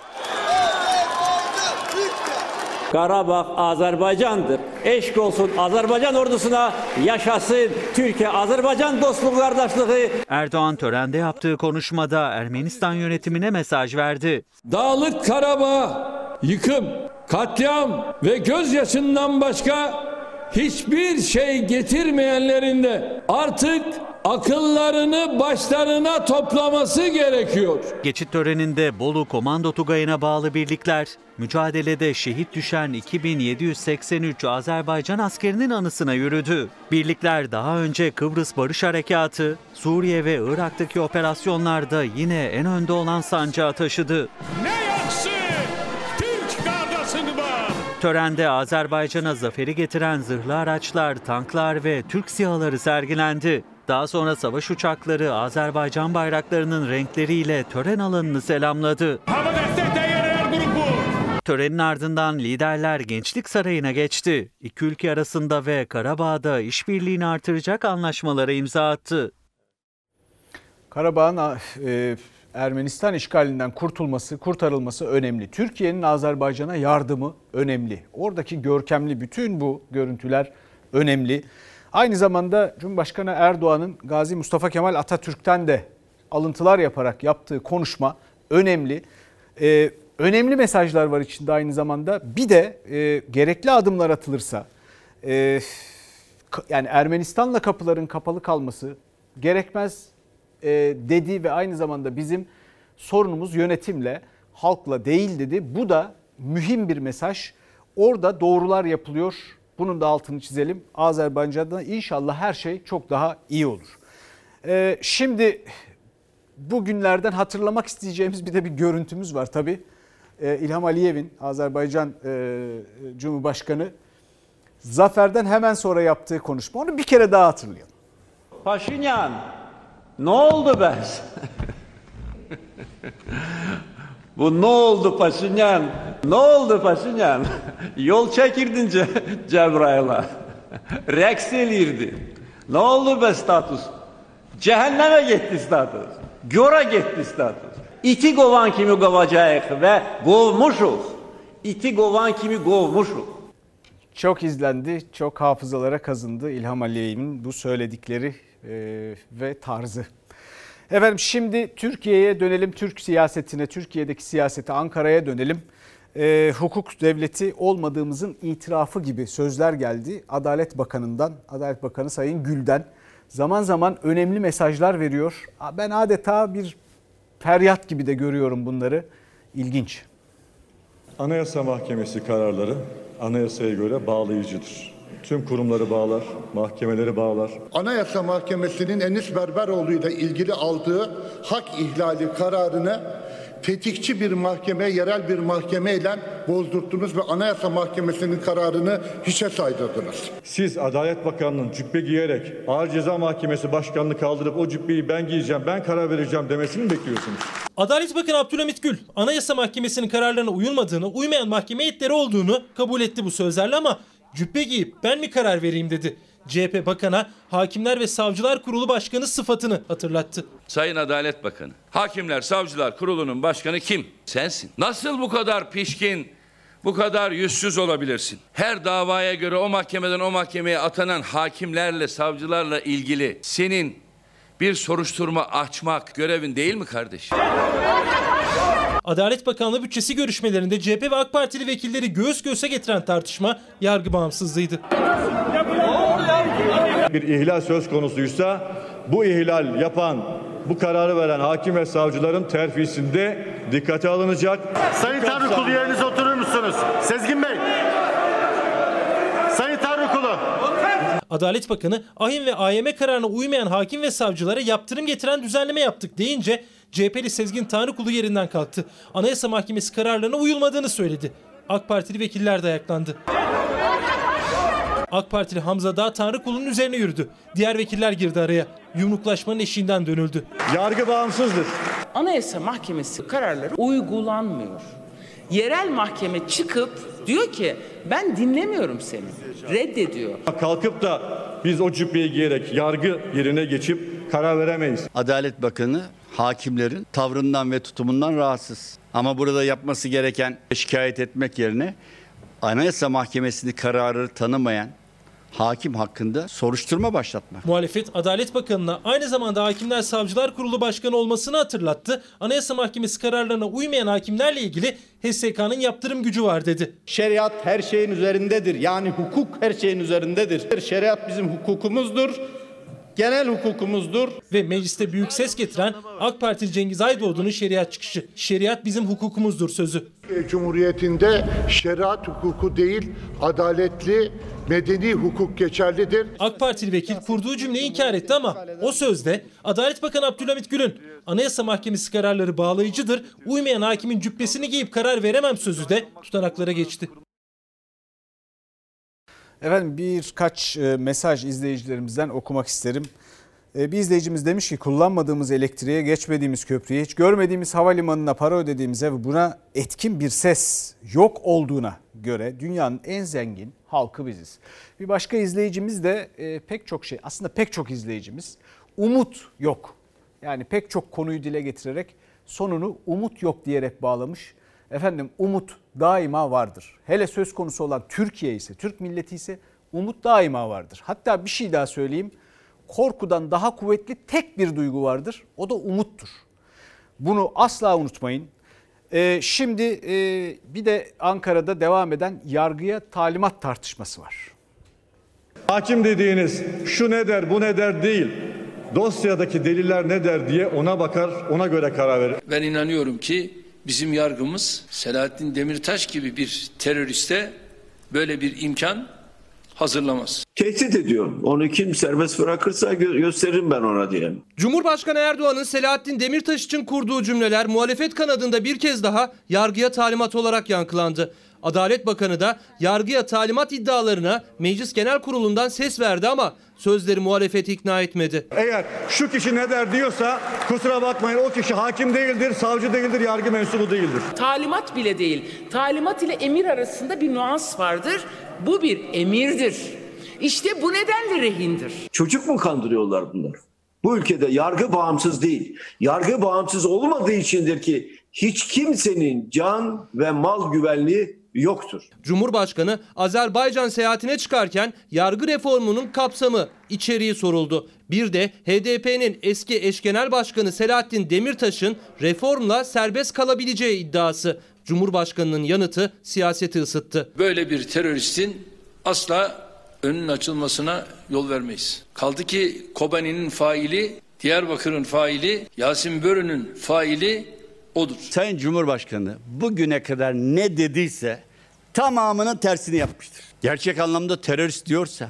Karabağ Azerbaycan'dır. Eşk olsun Azerbaycan ordusuna, yaşasın Türkiye-Azerbaycan dostluğu kardeşliği.
Erdoğan törende yaptığı konuşmada Ermenistan yönetimine mesaj verdi.
Dağlık Karabağ yıkım, katliam ve gözyaşından başka hiçbir şey getirmeyenlerin de artık akıllarını başlarına toplaması gerekiyor.
Geçit töreninde Bolu Komando Tugayı'na bağlı birlikler, mücadelede şehit düşen 2783 Azerbaycan askerinin anısına yürüdü. Birlikler daha önce Kıbrıs Barış Harekatı, Suriye ve Irak'taki operasyonlarda yine en önde olan sancağı taşıdı.
Ne yakşı Türk var.
Törende Azerbaycan'a zaferi getiren zırhlı araçlar, tanklar ve Türk sihaları sergilendi. Daha sonra savaş uçakları Azerbaycan bayraklarının renkleriyle tören alanını selamladı. Törenin ardından liderler Gençlik Sarayı'na geçti. İki ülke arasında ve Karabağ'da işbirliğini artıracak anlaşmalara imza attı.
Karabağ'ın e, Ermenistan işgalinden kurtulması, kurtarılması önemli. Türkiye'nin Azerbaycan'a yardımı önemli. Oradaki görkemli bütün bu görüntüler önemli. Aynı zamanda Cumhurbaşkanı Erdoğan'ın Gazi Mustafa Kemal Atatürk'ten de alıntılar yaparak yaptığı konuşma önemli. Ee, önemli mesajlar var içinde aynı zamanda. Bir de e, gerekli adımlar atılırsa, e, yani Ermenistan'la kapıların kapalı kalması gerekmez dedi ve aynı zamanda bizim sorunumuz yönetimle, halkla değil dedi. Bu da mühim bir mesaj. Orada doğrular yapılıyor. Bunun da altını çizelim. Azerbaycan'da inşallah her şey çok daha iyi olur. Ee, şimdi bugünlerden hatırlamak isteyeceğimiz bir de bir görüntümüz var tabii. Ee, İlham Aliyev'in Azerbaycan e, Cumhurbaşkanı zaferden hemen sonra yaptığı konuşma. Onu bir kere daha hatırlayalım.
Paşinyan ne oldu be? Bu ne oldu Paşinyan? Ne oldu Paşinyan? Yol çekirdin Ce Cebrail'a. Reks elirdi. Ne oldu be status? Cehenneme gitti status. Göre gitti status. İti qovan kimi qovacağıq ve qovmuşuq. İti qovan kimi qovmuşuq.
Çok izlendi, çok hafızalara kazındı İlham Aliyev'in bu söyledikleri ve tarzı. Efendim şimdi Türkiye'ye dönelim, Türk siyasetine, Türkiye'deki siyasete, Ankara'ya dönelim. E, hukuk devleti olmadığımızın itirafı gibi sözler geldi Adalet Bakanı'ndan, Adalet Bakanı Sayın Gül'den. Zaman zaman önemli mesajlar veriyor. Ben adeta bir feryat gibi de görüyorum bunları. İlginç.
Anayasa Mahkemesi kararları anayasaya göre bağlayıcıdır. Tüm kurumları bağlar, mahkemeleri bağlar.
Anayasa Mahkemesi'nin Enis Berberoğlu ile ilgili aldığı hak ihlali kararını tetikçi bir mahkeme, yerel bir mahkemeyle bozdurttunuz ve Anayasa Mahkemesi'nin kararını hiçe saydırdınız.
Siz Adalet Bakanı'nın cübbe giyerek Ağır Ceza Mahkemesi Başkanı'nı kaldırıp o cübbeyi ben giyeceğim, ben karar vereceğim demesini mi bekliyorsunuz?
Adalet Bakanı Abdülhamit Gül, Anayasa Mahkemesi'nin kararlarına uyulmadığını, uymayan mahkeme heyetleri olduğunu kabul etti bu sözlerle ama cübbe giyip ben mi karar vereyim dedi. CHP Bakan'a Hakimler ve Savcılar Kurulu Başkanı sıfatını hatırlattı.
Sayın Adalet Bakanı, Hakimler Savcılar Kurulu'nun başkanı kim? Sensin. Nasıl bu kadar pişkin, bu kadar yüzsüz olabilirsin? Her davaya göre o mahkemeden o mahkemeye atanan hakimlerle, savcılarla ilgili senin bir soruşturma açmak görevin değil mi kardeşim?
Adalet Bakanlığı bütçesi görüşmelerinde CHP ve AK Partili vekilleri göğüs göğüse getiren tartışma yargı bağımsızlığıydı.
Bir ihlal söz konusuysa bu ihlal yapan, bu kararı veren hakim ve savcıların terfisinde dikkate alınacak.
Sayın Tanrıkulu yerinize oturur musunuz? Sezgin Bey. Sayın Tanrıkulu.
Adalet Bakanı ahim ve AYM kararına uymayan hakim ve savcılara yaptırım getiren düzenleme yaptık deyince CHP'li Sezgin Tanrıkulu yerinden kalktı. Anayasa Mahkemesi kararlarına uyulmadığını söyledi. AK Partili vekiller de ayaklandı. AK Partili Hamza Dağ Tanrıkulu'nun üzerine yürüdü. Diğer vekiller girdi araya. Yumruklaşmanın eşiğinden dönüldü.
Yargı bağımsızdır.
Anayasa Mahkemesi kararları uygulanmıyor. Yerel mahkeme çıkıp diyor ki ben dinlemiyorum seni. Reddediyor.
Kalkıp da biz o cübbeyi giyerek yargı yerine geçip karar veremeyiz.
Adalet Bakanı hakimlerin tavrından ve tutumundan rahatsız. Ama burada yapması gereken şikayet etmek yerine Anayasa Mahkemesi'ni kararı tanımayan hakim hakkında soruşturma başlatmak.
Muhalefet Adalet Bakanı'na aynı zamanda Hakimler Savcılar Kurulu Başkanı olmasını hatırlattı. Anayasa Mahkemesi kararlarına uymayan hakimlerle ilgili HSK'nın yaptırım gücü var dedi.
Şeriat her şeyin üzerindedir. Yani hukuk her şeyin üzerindedir. Şeriat bizim hukukumuzdur. Genel hukukumuzdur.
Ve mecliste büyük ses getiren AK Partili Cengiz Aydoğdu'nun şeriat çıkışı. Şeriat bizim hukukumuzdur sözü.
Cumhuriyetinde şeriat hukuku değil, adaletli, medeni hukuk geçerlidir.
AK Partili vekil kurduğu cümleyi inkar etti ama o sözde Adalet Bakanı Abdülhamit Gül'ün Anayasa Mahkemesi kararları bağlayıcıdır, uymayan hakimin cübbesini giyip karar veremem sözü de tutanaklara geçti.
Efendim birkaç e, mesaj izleyicilerimizden okumak isterim. E, Bir izleyicimiz demiş ki kullanmadığımız elektriğe, geçmediğimiz köprüye, hiç görmediğimiz havalimanına para ödediğimize ve buna etkin bir ses yok olduğuna göre dünyanın en zengin halkı biziz. Bir başka izleyicimiz de e, pek çok şey, aslında pek çok izleyicimiz umut yok. Yani pek çok konuyu dile getirerek sonunu umut yok diyerek bağlamış. Efendim umut daima vardır. Hele söz konusu olan Türkiye ise, Türk milleti ise umut daima vardır. Hatta bir şey daha söyleyeyim. Korkudan daha kuvvetli tek bir duygu vardır. O da umuttur. Bunu asla unutmayın. Ee, şimdi e, bir de Ankara'da devam eden yargıya talimat tartışması var.
Hakim dediğiniz şu ne der bu ne der değil. Dosyadaki deliller ne der diye ona bakar ona göre karar verir.
Ben inanıyorum ki bizim yargımız Selahattin Demirtaş gibi bir teröriste böyle bir imkan hazırlamaz.
Tehdit ediyor. Onu kim serbest bırakırsa gö- gösteririm ben ona diye.
Cumhurbaşkanı Erdoğan'ın Selahattin Demirtaş için kurduğu cümleler muhalefet kanadında bir kez daha yargıya talimat olarak yankılandı. Adalet Bakanı da yargıya talimat iddialarına Meclis Genel Kurulu'ndan ses verdi ama sözleri muhalefeti ikna etmedi.
Eğer şu kişi ne der diyorsa kusura bakmayın o kişi hakim değildir, savcı değildir, yargı mensubu değildir.
Talimat bile değil. Talimat ile emir arasında bir nüans vardır. Bu bir emirdir. İşte bu nedenle rehindir.
Çocuk mu kandırıyorlar bunlar? Bu ülkede yargı bağımsız değil. Yargı bağımsız olmadığı içindir ki hiç kimsenin can ve mal güvenliği yoktur.
Cumhurbaşkanı Azerbaycan seyahatine çıkarken yargı reformunun kapsamı, içeriği soruldu. Bir de HDP'nin eski eş genel başkanı Selahattin Demirtaş'ın reformla serbest kalabileceği iddiası. Cumhurbaşkanının yanıtı siyaseti ısıttı.
Böyle bir teröristin asla önünün açılmasına yol vermeyiz. Kaldı ki Kobani'nin faili, Diyarbakır'ın faili, Yasin Börü'nün faili odur.
Sayın Cumhurbaşkanı bugüne kadar ne dediyse tamamının tersini yapmıştır. Gerçek anlamda terörist diyorsa,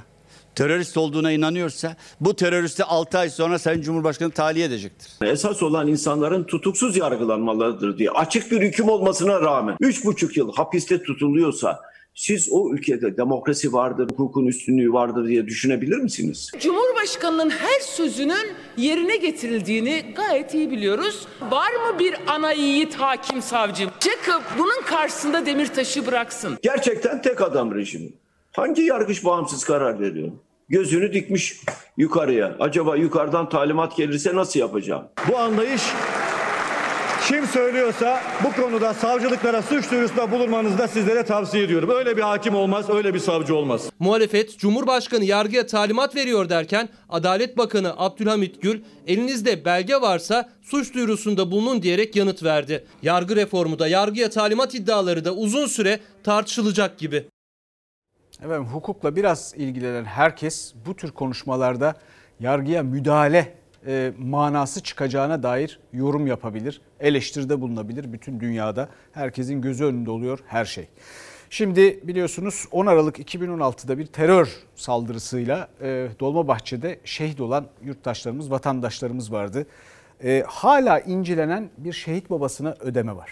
terörist olduğuna inanıyorsa bu teröristi 6 ay sonra Sayın Cumhurbaşkanı tahliye edecektir.
Esas olan insanların tutuksuz yargılanmalarıdır diye açık bir hüküm olmasına rağmen 3,5 yıl hapiste tutuluyorsa siz o ülkede demokrasi vardır, hukukun üstünlüğü vardır diye düşünebilir misiniz?
Cumhurbaşkanının her sözünün yerine getirildiğini gayet iyi biliyoruz. Var mı bir ana yiğit hakim savcı? Çıkıp bunun karşısında Demirtaş'ı bıraksın.
Gerçekten tek adam rejimi. Hangi yargıç bağımsız karar veriyor? Gözünü dikmiş yukarıya. Acaba yukarıdan talimat gelirse nasıl yapacağım?
Bu anlayış kim söylüyorsa bu konuda savcılıklara suç duyurusunda bulunmanızı da sizlere tavsiye ediyorum. Öyle bir hakim olmaz, öyle bir savcı olmaz.
Muhalefet Cumhurbaşkanı yargıya talimat veriyor derken Adalet Bakanı Abdülhamit Gül elinizde belge varsa suç duyurusunda bulunun diyerek yanıt verdi. Yargı reformu da yargıya talimat iddiaları da uzun süre tartışılacak gibi.
Efendim hukukla biraz ilgilenen herkes bu tür konuşmalarda yargıya müdahale e, manası çıkacağına dair yorum yapabilir, eleştiride bulunabilir bütün dünyada. Herkesin gözü önünde oluyor her şey. Şimdi biliyorsunuz 10 Aralık 2016'da bir terör saldırısıyla e, Dolmabahçe'de şehit olan yurttaşlarımız, vatandaşlarımız vardı. E, hala incilenen bir şehit babasına ödeme var.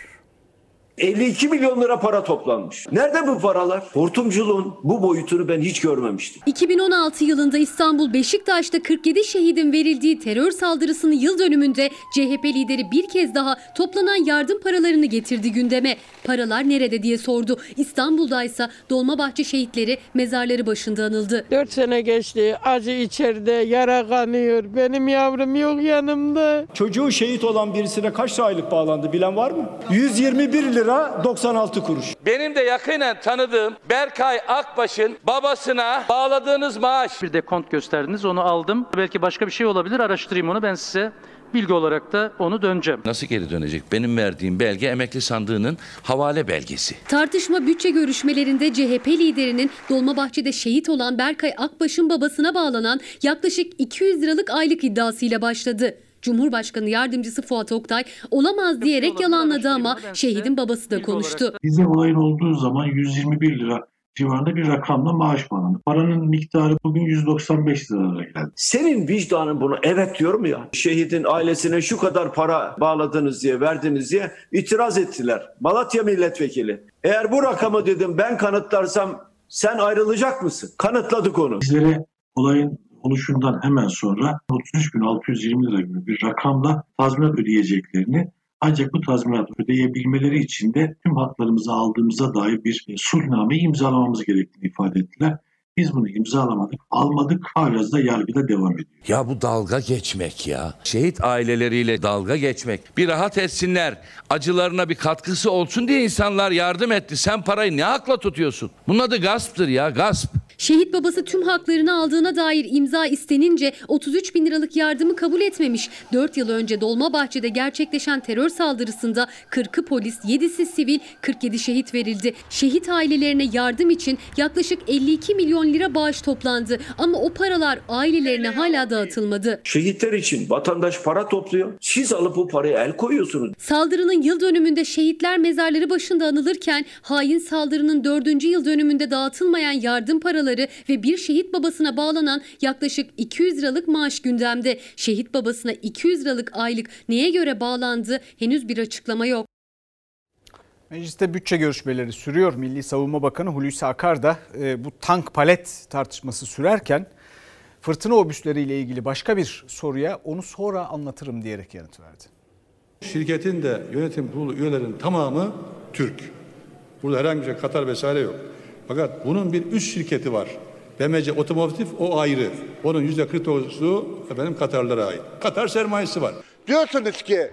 52 milyon lira para toplanmış. Nerede bu paralar? Hortumculuğun bu boyutunu ben hiç görmemiştim.
2016 yılında İstanbul Beşiktaş'ta 47 şehidin verildiği terör saldırısının yıl dönümünde CHP lideri bir kez daha toplanan yardım paralarını getirdi gündeme. Paralar nerede diye sordu. İstanbul'daysa Dolmabahçe şehitleri mezarları başında anıldı.
4 sene geçti. Acı içeride, yara kanıyor. Benim yavrum yok yanımda.
Çocuğu şehit olan birisine kaç aylık bağlandı bilen var mı? 121 lira 96 kuruş.
Benim de yakinen tanıdığım Berkay Akbaş'ın babasına bağladığınız maaş.
Bir de kont gösterdiniz onu aldım. Belki başka bir şey olabilir araştırayım onu ben size bilgi olarak da onu döneceğim.
Nasıl geri dönecek? Benim verdiğim belge emekli sandığının havale belgesi.
Tartışma bütçe görüşmelerinde CHP liderinin Dolmabahçe'de şehit olan Berkay Akbaş'ın babasına bağlanan yaklaşık 200 liralık aylık iddiasıyla başladı. Cumhurbaşkanı yardımcısı Fuat Oktay olamaz diyerek yalanladı ama şehidin babası da konuştu.
Bize olayın olduğu zaman 121 lira civarında bir rakamla maaş bağlandı. Paranın miktarı bugün 195 liralara geldi.
Senin vicdanın bunu evet diyor mu ya? Şehidin ailesine şu kadar para bağladınız diye, verdiniz diye itiraz ettiler. Malatya milletvekili. Eğer bu rakamı dedim ben kanıtlarsam sen ayrılacak mısın? Kanıtladık onu.
Bizlere olayın oluşundan hemen sonra 33.620 lira gibi bir rakamla tazminat ödeyeceklerini ancak bu tazminatı ödeyebilmeleri için de tüm haklarımızı aldığımıza dair bir sulhnameyi imzalamamız gerektiğini ifade ettiler. Biz bunu imzalamadık, almadık. Hala da yargıda devam ediyor.
Ya bu dalga geçmek ya. Şehit aileleriyle dalga geçmek. Bir rahat etsinler. Acılarına bir katkısı olsun diye insanlar yardım etti. Sen parayı ne hakla tutuyorsun? Bunun adı gasptır ya gasp.
Şehit babası tüm haklarını aldığına dair imza istenince 33 bin liralık yardımı kabul etmemiş. 4 yıl önce Dolmabahçe'de gerçekleşen terör saldırısında 40'ı polis, 7'si sivil, 47 şehit verildi. Şehit ailelerine yardım için yaklaşık 52 milyon lira bağış toplandı. Ama o paralar ailelerine hala dağıtılmadı.
Şehitler için vatandaş para topluyor. Siz alıp bu paraya el koyuyorsunuz.
Saldırının yıl dönümünde şehitler mezarları başında anılırken hain saldırının 4. yıl dönümünde dağıtılmayan yardım paraları ve bir şehit babasına bağlanan yaklaşık 200 liralık maaş gündemde. Şehit babasına 200 liralık aylık neye göre bağlandı henüz bir açıklama yok.
Mecliste bütçe görüşmeleri sürüyor. Milli Savunma Bakanı Hulusi Akar da e, bu tank palet tartışması sürerken fırtına obüsleriyle ilgili başka bir soruya onu sonra anlatırım diyerek yanıt verdi.
Şirketin de yönetim kurulu üyelerinin tamamı Türk. Burada herhangi bir şey Katar vesaire yok. Fakat bunun bir üst şirketi var. BMC Otomotiv o ayrı. Onun yüzde 49'u efendim Katarlara ait. Katar sermayesi var.
Diyorsunuz ki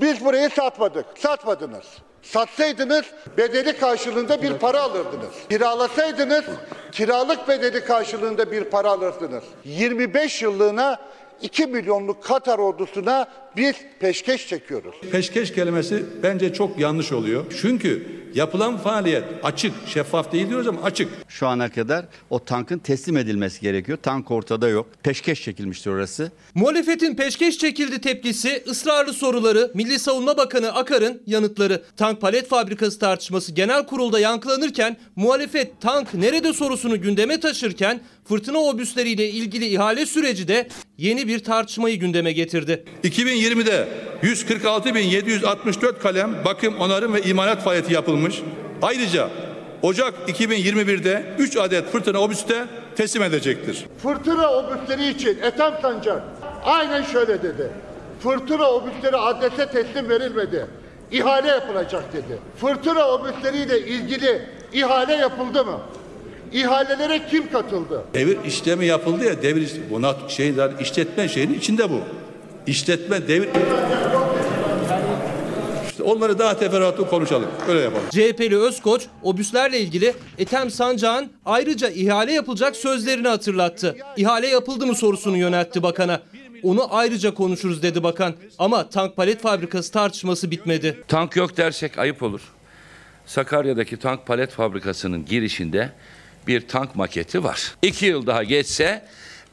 biz burayı satmadık. Satmadınız. Satsaydınız bedeli karşılığında bir para alırdınız. Kiralasaydınız kiralık bedeli karşılığında bir para alırdınız. 25 yıllığına 2 milyonluk Katar ordusuna biz peşkeş çekiyoruz.
Peşkeş kelimesi bence çok yanlış oluyor. Çünkü yapılan faaliyet açık, şeffaf değil diyoruz ama açık.
Şu ana kadar o tankın teslim edilmesi gerekiyor. Tank ortada yok. Peşkeş çekilmiştir orası.
Muhalefetin peşkeş çekildi tepkisi, ısrarlı soruları, Milli Savunma Bakanı Akar'ın yanıtları. Tank palet fabrikası tartışması genel kurulda yankılanırken muhalefet tank nerede sorusunu gündeme taşırken fırtına obüsleriyle ilgili ihale süreci de yeni bir tartışmayı gündeme getirdi.
2020'de 146.764 kalem bakım, onarım ve imalat faaliyeti yapılmış. Ayrıca Ocak 2021'de 3 adet fırtına obüste teslim edecektir.
Fırtına obüsleri için Ethem Sancak aynen şöyle dedi. Fırtına obüsleri adrese teslim verilmedi. İhale yapılacak dedi. Fırtına obüsleriyle ilgili ihale yapıldı mı? İhalelere kim katıldı?
Devir işlemi yapıldı ya devir işlemi. Buna şeyler işletme şeyinin içinde bu. İşletme devir işte onları daha teferruatlı konuşalım. Öyle yapalım.
CHP'li Özkoç obüslerle ilgili Ethem Sancak'ın ayrıca ihale yapılacak sözlerini hatırlattı. İhale yapıldı mı sorusunu yöneltti bakana. Onu ayrıca konuşuruz dedi bakan. Ama tank palet fabrikası tartışması bitmedi.
Tank yok dersek ayıp olur. Sakarya'daki tank palet fabrikasının girişinde bir tank maketi var. İki yıl daha geçse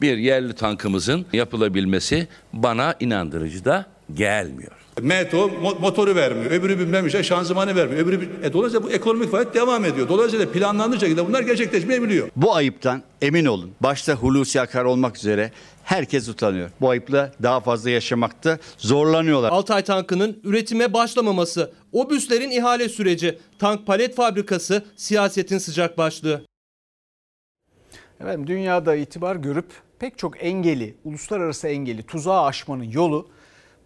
bir yerli tankımızın yapılabilmesi bana inandırıcı da gelmiyor.
Meto mo- motoru vermiyor. Öbürü bilmem işte şanzımanı vermiyor. Öbürü e, dolayısıyla bu ekonomik faaliyet devam ediyor. Dolayısıyla planlandığı şekilde bunlar gerçekleşmeyebiliyor.
Bu ayıptan emin olun. Başta Hulusi Akar olmak üzere herkes utanıyor. Bu ayıpla daha fazla yaşamakta zorlanıyorlar.
Altay tankının üretime başlamaması, obüslerin ihale süreci, tank palet fabrikası siyasetin sıcak başlığı.
Efendim dünyada itibar görüp pek çok engeli, uluslararası engeli, tuzağı aşmanın yolu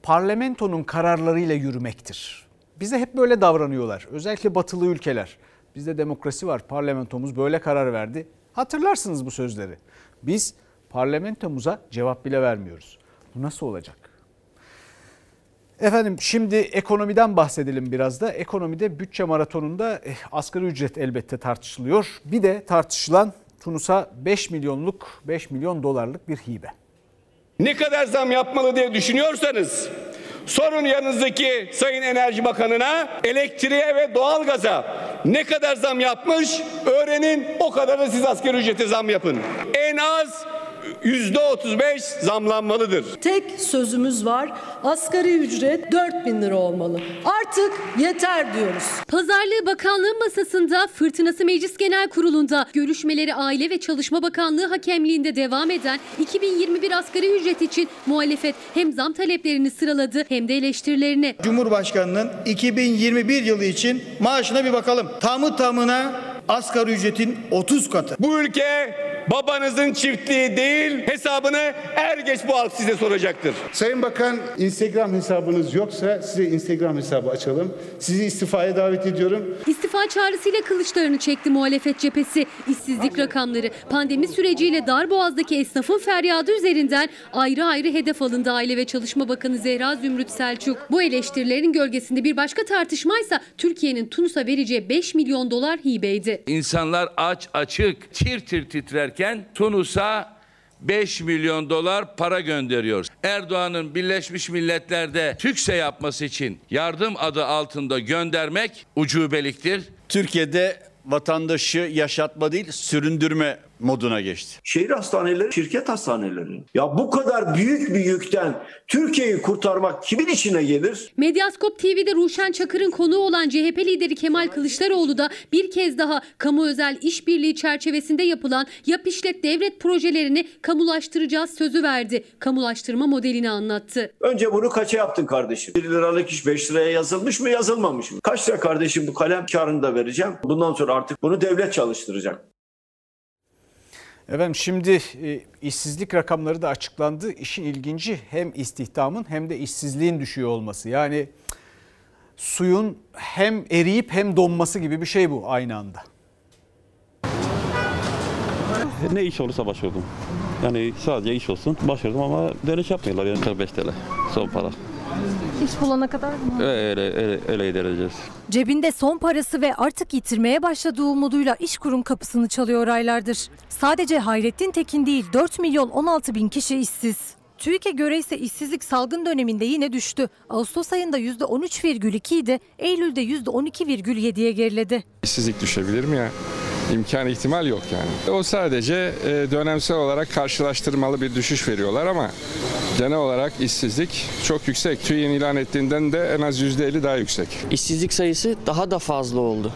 parlamentonun kararlarıyla yürümektir. Bize hep böyle davranıyorlar. Özellikle batılı ülkeler. Bizde demokrasi var. Parlamentomuz böyle karar verdi. Hatırlarsınız bu sözleri. Biz parlamentomuza cevap bile vermiyoruz. Bu nasıl olacak? Efendim şimdi ekonomiden bahsedelim biraz da. Ekonomide bütçe maratonunda eh, asgari ücret elbette tartışılıyor. Bir de tartışılan Tunus'a 5 milyonluk 5 milyon dolarlık bir hibe.
Ne kadar zam yapmalı diye düşünüyorsanız sorun yanınızdaki Sayın Enerji Bakanı'na elektriğe ve doğalgaza ne kadar zam yapmış öğrenin o kadar da siz asgari ücrete zam yapın. En az yüzde 35 zamlanmalıdır.
Tek sözümüz var. Asgari ücret 4 bin lira olmalı. Artık yeter diyoruz.
Pazarlığı Bakanlığı masasında Fırtınası Meclis Genel Kurulu'nda görüşmeleri Aile ve Çalışma Bakanlığı hakemliğinde devam eden 2021 asgari ücret için muhalefet hem zam taleplerini sıraladı hem de eleştirilerini.
Cumhurbaşkanının 2021 yılı için maaşına bir bakalım. Tamı tamına asgari ücretin 30 katı.
Bu ülke babanızın çiftliği değil hesabını er geç bu halk size soracaktır.
Sayın Bakan Instagram hesabınız yoksa size Instagram hesabı açalım. Sizi istifaya davet ediyorum.
İstifa çağrısıyla kılıçlarını çekti muhalefet cephesi. İşsizlik rakamları, pandemi süreciyle Darboğaz'daki esnafın feryadı üzerinden ayrı ayrı hedef alındı Aile ve Çalışma Bakanı Zehra Zümrüt Selçuk. Bu eleştirilerin gölgesinde bir başka tartışmaysa Türkiye'nin Tunus'a vereceği 5 milyon dolar hibeydi.
İnsanlar aç açık tir tir titrerken Tunus'a 5 milyon dolar para gönderiyor. Erdoğan'ın Birleşmiş Milletler'de Türkse yapması için yardım adı altında göndermek ucubeliktir.
Türkiye'de vatandaşı yaşatma değil süründürme moduna geçti.
Şehir hastaneleri, şirket hastaneleri. Ya bu kadar büyük bir yükten Türkiye'yi kurtarmak kimin içine gelir?
Medyaskop TV'de Ruşen Çakır'ın konuğu olan CHP lideri Kemal Kılıçdaroğlu da bir kez daha kamu özel işbirliği çerçevesinde yapılan yap işlet devlet projelerini kamulaştıracağız sözü verdi. Kamulaştırma modelini anlattı.
Önce bunu kaça yaptın kardeşim? 1 liralık iş 5 liraya yazılmış mı yazılmamış mı? Kaç lira kardeşim bu kalem karını da vereceğim. Bundan sonra artık bunu devlet çalıştıracak.
Efendim şimdi e, işsizlik rakamları da açıklandı. İşin ilginci hem istihdamın hem de işsizliğin düşüyor olması. Yani suyun hem eriyip hem donması gibi bir şey bu aynı anda.
Ne iş olursa başvurdum. Yani sadece iş olsun başvurdum ama dönüş yapmıyorlar yani 45 TL son para.
İş bulana kadar mı?
Öyle, öyle, öyle idare edeceğiz.
Cebinde son parası ve artık yitirmeye başladığı umuduyla iş kurum kapısını çalıyor aylardır. Sadece Hayrettin Tekin değil 4 milyon 16 bin kişi işsiz. TÜİK'e göre ise işsizlik salgın döneminde yine düştü. Ağustos ayında %13,2 idi, Eylül'de %12,7'ye geriledi.
İşsizlik düşebilir mi ya? İmkan ihtimal yok yani. O sadece e, dönemsel olarak karşılaştırmalı bir düşüş veriyorlar ama genel olarak işsizlik çok yüksek. TÜİK'in ilan ettiğinden de en az %50 daha yüksek.
İşsizlik sayısı daha da fazla oldu.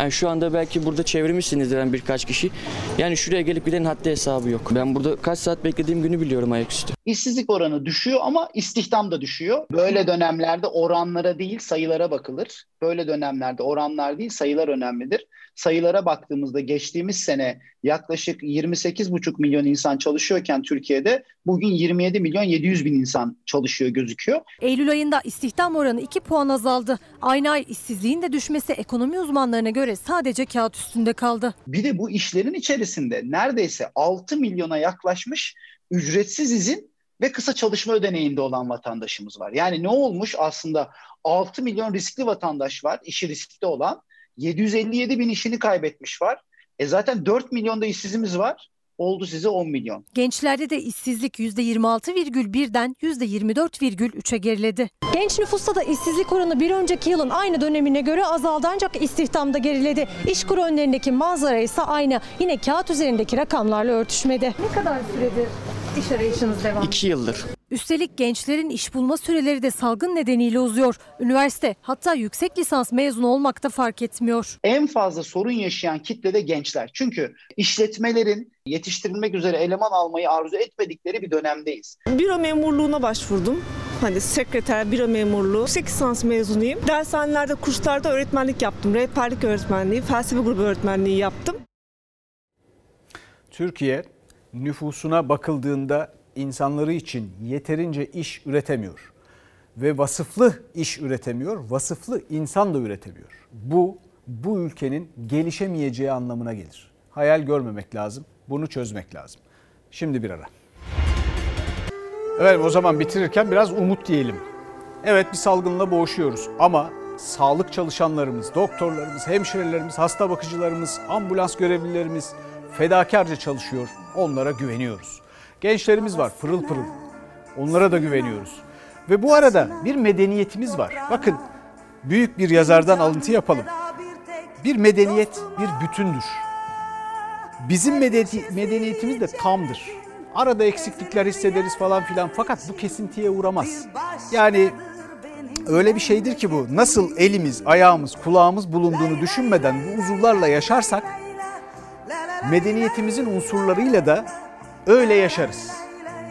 Yani şu anda belki burada çevirmişsinizdir yani birkaç kişi. Yani şuraya gelip gidenin haddi hesabı yok. Ben burada kaç saat beklediğim günü biliyorum ayaküstü.
İşsizlik oranı düşüyor ama istihdam da düşüyor. Böyle dönemlerde oranlara değil sayılara bakılır. Böyle dönemlerde oranlar değil sayılar önemlidir. Sayılara baktığımızda geçtiğimiz sene yaklaşık 28,5 milyon insan çalışıyorken Türkiye'de bugün 27 milyon 700 bin insan çalışıyor gözüküyor.
Eylül ayında istihdam oranı 2 puan azaldı. Aynı ay işsizliğin de düşmesi ekonomi uzmanlarına göre sadece kağıt üstünde kaldı.
Bir de bu işlerin içerisinde neredeyse 6 milyona yaklaşmış ücretsiz izin ve kısa çalışma ödeneğinde olan vatandaşımız var. Yani ne olmuş aslında 6 milyon riskli vatandaş var, işi riskli olan. 757 bin işini kaybetmiş var. E zaten 4 milyonda işsizimiz var. Oldu size 10 milyon.
Gençlerde de işsizlik %26,1'den %24,3'e geriledi.
Genç nüfusta da işsizlik oranı bir önceki yılın aynı dönemine göre azaldı ancak istihdamda geriledi. İşkur önlerindeki manzara ise aynı. Yine kağıt üzerindeki rakamlarla örtüşmedi. Ne kadar süredir iş arayışınız devam
İki yıldır.
Üstelik gençlerin iş bulma süreleri de salgın nedeniyle uzuyor. Üniversite hatta yüksek lisans mezunu olmakta fark etmiyor.
En fazla sorun yaşayan kitle de gençler. Çünkü işletmelerin yetiştirilmek üzere eleman almayı arzu etmedikleri bir dönemdeyiz.
Büro memurluğuna başvurdum. Hani sekreter, büro memurluğu. Yüksek lisans mezunuyum. Dershanelerde, kurslarda öğretmenlik yaptım. Rehberlik öğretmenliği, felsefe grubu öğretmenliği yaptım.
Türkiye nüfusuna bakıldığında insanları için yeterince iş üretemiyor. Ve vasıflı iş üretemiyor, vasıflı insan da üretemiyor. Bu, bu ülkenin gelişemeyeceği anlamına gelir. Hayal görmemek lazım, bunu çözmek lazım. Şimdi bir ara. Evet o zaman bitirirken biraz umut diyelim. Evet bir salgınla boğuşuyoruz ama sağlık çalışanlarımız, doktorlarımız, hemşirelerimiz, hasta bakıcılarımız, ambulans görevlilerimiz fedakarca çalışıyor. Onlara güveniyoruz. Gençlerimiz var pırıl pırıl. Onlara da güveniyoruz. Ve bu arada bir medeniyetimiz var. Bakın büyük bir yazardan alıntı yapalım. Bir medeniyet bir bütündür. Bizim medeni- medeniyetimiz de tamdır. Arada eksiklikler hissederiz falan filan fakat bu kesintiye uğramaz. Yani öyle bir şeydir ki bu nasıl elimiz, ayağımız, kulağımız bulunduğunu düşünmeden bu uzuvlarla yaşarsak medeniyetimizin unsurlarıyla da öyle yaşarız.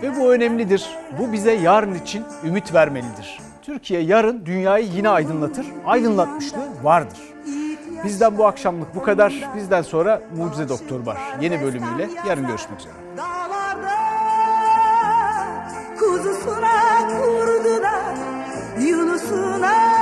Ve bu önemlidir. Bu bize yarın için ümit vermelidir. Türkiye yarın dünyayı yine aydınlatır. Aydınlatmışlığı vardır. Bizden bu akşamlık bu kadar. Bizden sonra Mucize Doktor var. Yeni bölümüyle yarın görüşmek üzere. Dağlarda kuzusuna kurdular Yunus'una